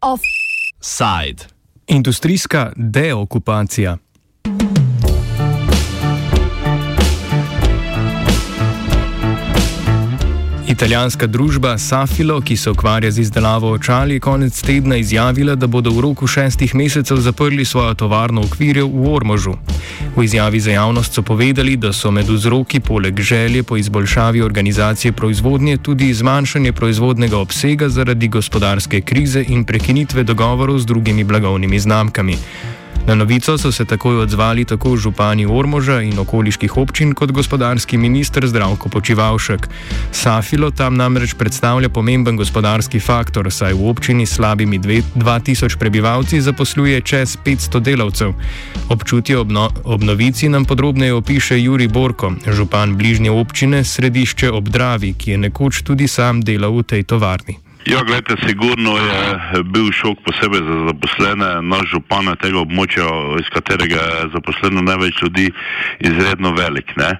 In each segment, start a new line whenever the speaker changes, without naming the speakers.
Offside. Industrijska deokupacija. Italijanska družba Safilo, ki se ukvarja z izdelavo očal, je konec tedna izjavila, da bodo v roku šestih mesecev zaprli svojo tovarno okvirjev v Ormožu. V izjavi za javnost so povedali, da so med vzroki poleg želje po izboljšavi organizacije proizvodnje tudi zmanjšanje proizvodnega obsega zaradi gospodarske krize in prekinitve dogovorov z drugimi blagovnimi znamkami. Na novico so se takoj odzvali tako župani Ormoža in okoliških občin kot gospodarski minister Zdravko Počivalšek. Safilo tam namreč predstavlja pomemben gospodarski faktor, saj v občini s slabimi 2000 prebivalci zaposluje čez 500 delavcev. Občutje obno obnovici nam podrobneje opiše Juri Borko, župan bližnje občine Središče ob Dravi, ki je nekoč tudi sam delal v tej tovarni.
Ja, gledajte, sigurno je bil šok posebej za zaposlene, naš župan tega območja, iz katerega je zaposleno največ ljudi, izredno velik. Ne?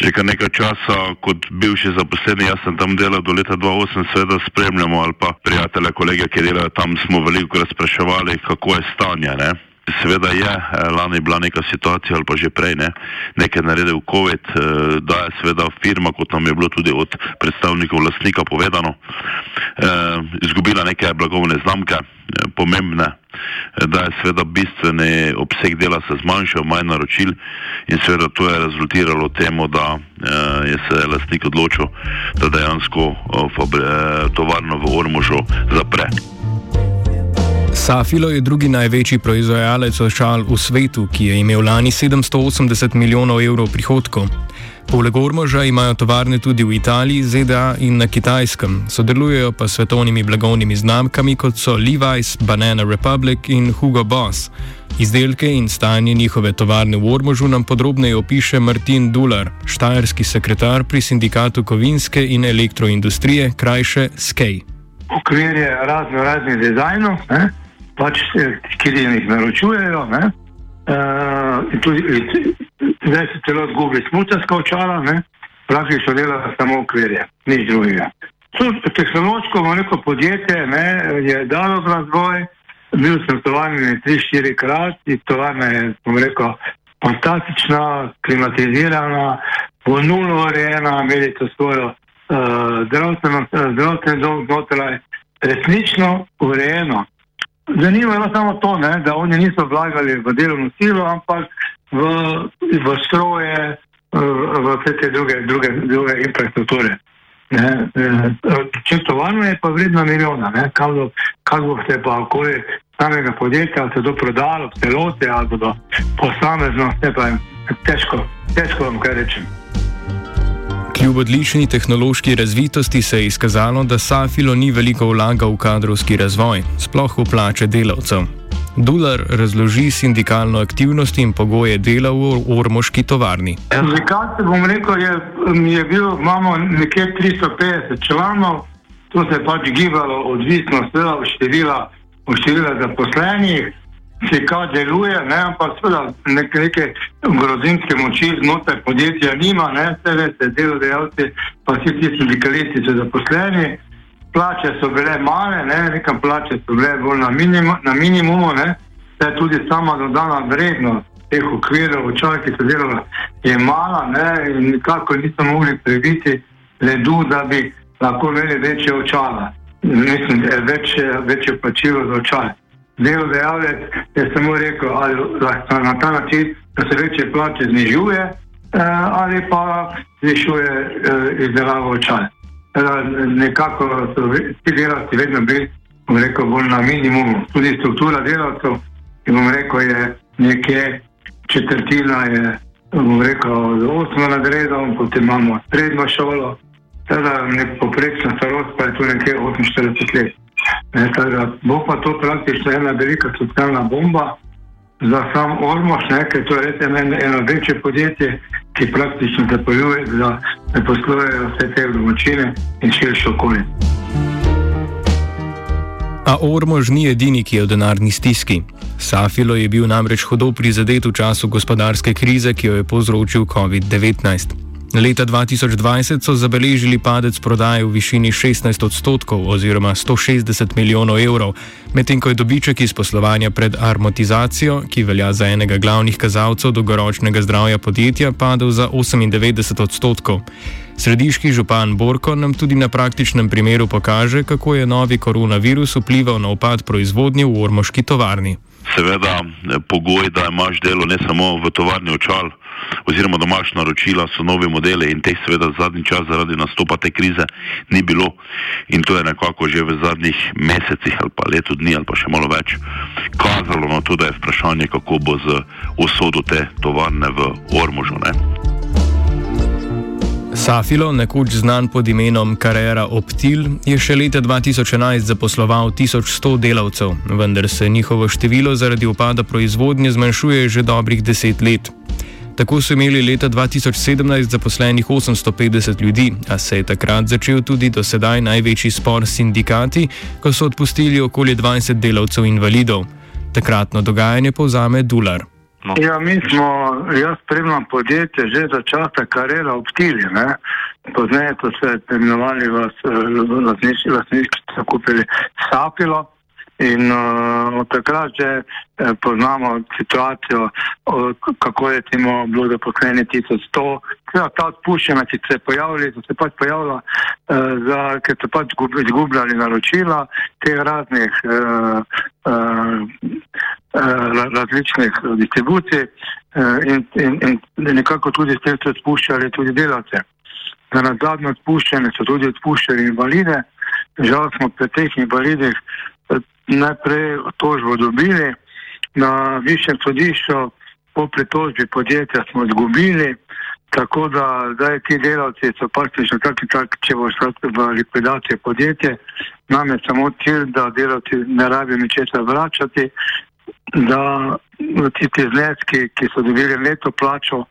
Že kar nekaj časa, kot bivši zaposleni, jaz sem tam delal do leta 2008, seveda spremljamo ali pa prijatelje, kolege, ki delajo tam, smo veliko razpraševali, kako je stanje. Ne? Seveda je eh, lani bila neka situacija ali pa že prej ne, nekaj naredil COVID, eh, da je seveda firma, kot nam je bilo tudi od predstavnikov lastnika povedano, eh, izgubila neke blagovne znamke, pomembne, da je seveda bistveni obseg dela se zmanjšal, manj naročil in seveda to je rezultiralo temu, da je se lastnik odločil, da dejansko tovarno v Ormožu zapre.
Safilo je drugi največji proizvajalec očal v svetu, ki je imel lani 780 milijonov evrov prihodkov. Poleg Ormoža imajo tovarne tudi v Italiji, ZDA in na Kitajskem, sodelujejo pa s svetovnimi blagovnimi znamkami kot so Levi's, Banana Republic in Hugo Boss. Izdelke in stanje njihove tovarne v Ormožu nam podrobneje opiše Martin Dular, štajerski sekretar pri sindikatu kovinske in elektroindustrije, krajše SKEJ.
Okvir je razno raznih dizajnov pač, ki jih naročujejo. Uh, tudi, zdaj se celo zgubi smutarska očala, praktično delajo samo okvirje, nič drugega. Tehnološko neko podjetje ne, je dalo v razvoj, bil sem tovarjen 3-4 krat, tovarna je rekel, fantastična, klimatizirana, v nulo urejena, imeli to svojo uh, zdravstveno dom znotraj, resnično urejeno. Zanima me samo to, ne, da oni niso vlagali v delovno silo, ampak v, v stroje, v vse te druge, druge, druge infrastrukture. Če to varno je, pa vredno milijona. Kaj bo se pa okoli samega podjetja, se to prodalo, celote, ali bodo posamezno, se pa težko, težko vam kaj rečem.
Kljub odlični tehnološki razvitosti se je izkazalo, da Safilo ni veliko vlagal v kadrovski razvoj, sploh v plače delavcev. Dular razloži sindikalno aktivnost in pogoje dela v ormoški tovarni.
Sindikat, bom rekel, je, je bil, imamo nekje 350 članov, to se je pač gibalo odvisno od števila, števila zaposlenih kaj deluje, ne, ampak seveda nek, neke grozimske moči znotraj podjetja nima, ne, vse veste, delodajalci, pa vsi ti sindikalisti so zaposleni, plače so bile male, ne, nekam plače so bile bolj na, minim, na minimumu, ne, vse tudi sama dodana vrednost teh okvirov, očal, ki so delali, je mala, ne, in nikako niso mogli prebiti ledu, da bi lahko imeli večje očala. Mislim, da je večje, večje plačilo za očale delodajalec je samo rekel, ali lahko na ta način, da se večje plače znižuje, eh, ali pa zvišuje eh, izdelavo očal. Nekako so ti delavci vedno bili, bom rekel, bolj na minimumu. Tudi struktura delavcev, ki bom rekel, je nekje četrtina, je, bom rekel, osmo nadredom, potem imamo srednjo šolo, teda nek poprečna starost pa je tu nekje 48 let. Ne, tada, bo pa to praktično ena velika socialna bomba za sam Ormož, ker to je res eno, eno večje podjetje, ki praktično zaposluje vse te domačine in širše okolje.
A Ormož ni edini, ki je v denarni stiski. Safilo je bil namreč hudo prizadet v času gospodarske krize, ki jo je povzročil COVID-19. Leta 2020 so zabeležili padec prodaje v višini 16 odstotkov oziroma 160 milijonov evrov, medtem ko je dobiček iz poslovanja pred amortizacijo, ki velja za enega glavnih kazalcev dolgoročnega zdravja podjetja, padel za 98 odstotkov. Središki župan Borko nam tudi na praktičnem primeru pokaže, kako je novi koronavirus vplival na upad proizvodnje v ormoški tovarni.
Seveda, pogoj, da imaš delo ne samo v tovarni očal, oziroma domačna naročila so nove modele in teh seveda zadnji čas zaradi nastopa te krize ni bilo in to je nekako že v zadnjih mesecih ali pa letu dni ali pa še malo več kazalo na to, da je vprašanje, kako bo z usodo te tovarne v Ormužu. Ne?
Safilo, nekoč znan pod imenom Carrera Optil, je še leta 2011 zaposloval 1100 delavcev, vendar se njihovo število zaradi upada proizvodnje zmanjšuje že dobrih deset let. Tako so imeli leta 2017 zaposlenih 850 ljudi, a se je takrat začel tudi do sedaj največji spor s sindikati, ko so odpustili okoli 20 delavcev invalidov. Takratno dogajanje povzame Dular.
No. Ja, mi smo, jaz spremljam podjetje že za časa karera obtili. Pozneje so se imenovali v lasniški, so kupili Sapilo. In uh, od takrat že eh, poznamo situacijo, uh, kako je timo bilo zaposleni 1100. Ja, ta odpuščena, ki se je pojavila, so se pač pojavila, uh, ker so pač izgubljali naročila teh raznih uh, uh, različnih distribucij uh, in, in, in nekako tudi s tem so odpuščali tudi delavce. Za nadzadnje odpuščene so tudi odpuščali invalide. Žal smo pri teh invalidih najprej tožbo dobili, na višjem sodišču po pritožbi podjetja smo izgubili, tako da zdaj ti delavci so praktično tako in tako, če bo šlo v likvidacijo podjetja, nam je samo cilj, da delavci ne rabijo ničesar vračati, da ti zneski, ki so dobili leto plačo,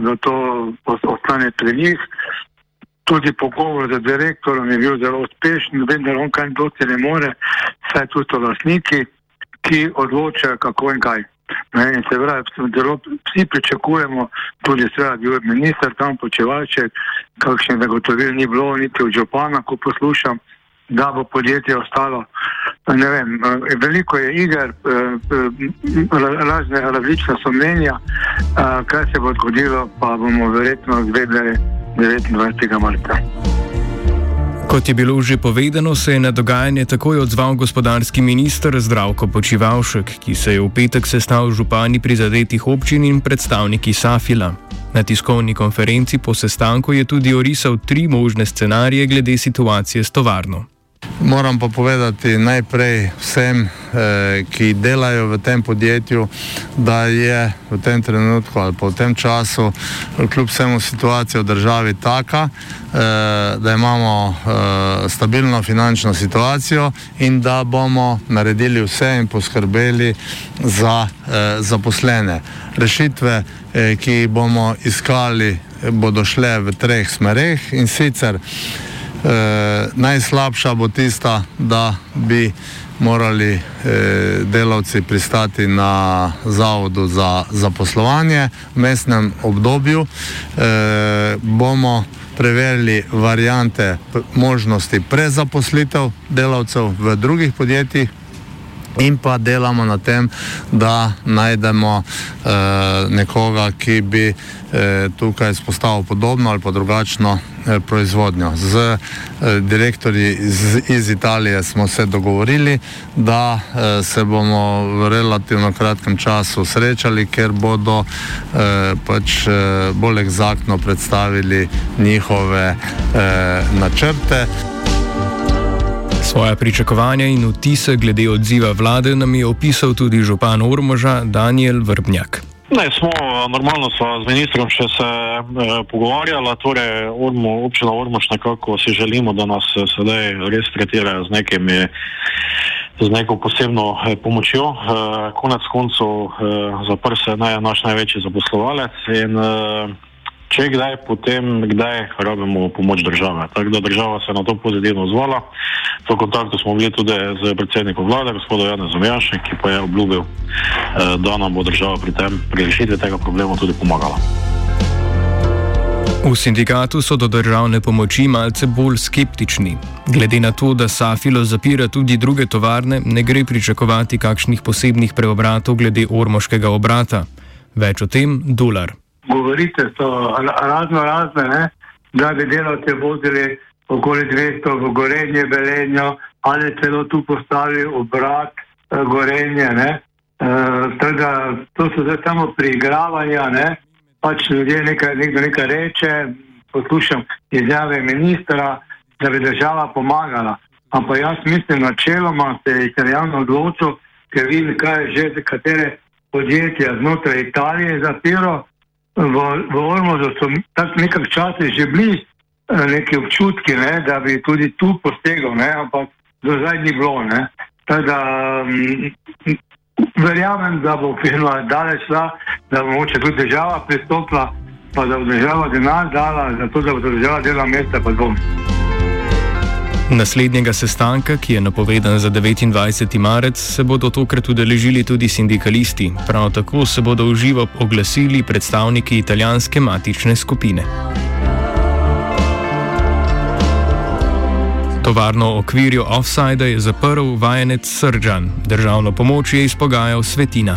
da to ostane pri njih tudi pogovor z direktorom je bil zelo uspešen, vendar on kaj dosti ne more, saj tu so lastniki, ki odločajo kako in kaj. Ne, in se pravi, zelo vsi pričakujemo, tudi seveda bil minister tam počevalček, kakšen zagotovil ni bilo, niti od župana, ko poslušam, da bo podjetje ostalo. Ne vem, eh, veliko je iger, eh, eh, razne različne so mnenja, kaj se bo zgodilo, pa bomo verjetno zvedeli. 29. marca.
Kot je bilo že povedano, se je na dogajanje takoj odzval gospodarski minister Zdravko Počivalšek, ki se je v petek sestal z župani prizadetih občin in predstavniki Safila. Na tiskovni konferenci po sestanku je tudi orisal tri možne scenarije glede situacije s tovarno.
Moram pa povedati najprej vsem, eh, ki delajo v tem podjetju, da je v tem trenutku ali pa v tem času, kljub vsemu situacija v državi taka, eh, da imamo eh, stabilno finančno situacijo in da bomo naredili vse in poskrbeli za zaposlene. Rešitve, ki jih bomo iskali, bodo šle v treh smereh in sicer eh, najslabša bo tista, da bi morali eh, delavci pristati na zavodu za zaposlovanje v mestnem obdobju. Eh, bomo preverili variante možnosti prezaposlitev delavcev v drugih podjetjih, in pa delamo na tem, da najdemo eh, nekoga, ki bi eh, tukaj spostavil podobno ali pa drugačno proizvodnjo. Z eh, direktorji iz, iz Italije smo se dogovorili, da eh, se bomo v relativno kratkem času srečali, ker bodo eh, pač eh, bolj egzaktno predstavili njihove eh, načrte.
Svoja pričakovanja in vtise glede odziva vlade nam je opisal tudi župan Ormoža Daniel Vrbnjak.
Ne, smo normalno z ministrom še se e, pogovarjali, torej Ormo, občina Ormož nekako si želimo, da nas eh, sedaj res tretirajo z, nekimi, z neko posebno e, pomočjo. E, konec koncev e, zapr se naj, naš največji zaposlovalec in e, če kdaj, potem kdaj rabimo pomoč države. Tako da država se na to pozitivno zvala. V kontaktu smo bili tudi z predsednikom vlade, gospodom Janem Zamjašem, ki pa je obljubil, eh, da nam bo država pri tem, pri rešitvi tega problema tudi pomagala.
V sindikatu so do državne pomoči malce bolj skeptični. Glede na to, da Safilo zapira tudi druge tovarne, ne gre pričakovati kakšnih posebnih preobratov glede ormoškega obrata. Več o tem, dolar.
Govorite so razno razne, ne? da bi delavci vozili okoli 200 v gorenje, belenjo ali celo tu postavili obrat eh, gorenje. E, teda, to so zdaj samo preigravanja, ne? pač ljudje nekaj, nekdo nekaj reče, poslušam izjave ministra, da bi država pomagala. Ampak jaz mislim, načeloma se je italijano odločil, ker vidim, kaj je že katere podjetja znotraj Italije zapiro. V, v Ormožu so tako nekaj časa že bili eh, neki občutki, ne, da bi tudi tu postegal, ne, ampak do zdaj ni bilo. Da, um, verjamem, da bo firma daleč šla, da bo moče tudi država pristopila, pa da bo država denar dala, zato da bo država dela mesta pa dvom.
Naslednjega sestanka, ki je napovedan za 29. marec, se bodo tokrat udeležili tudi sindikalisti. Prav tako se bodo v živo oglasili predstavniki italijanske matične skupine. Tovarno okvirjo offside je zaprl vajenec Srdžan, državno pomoč je izpogajal Svetina.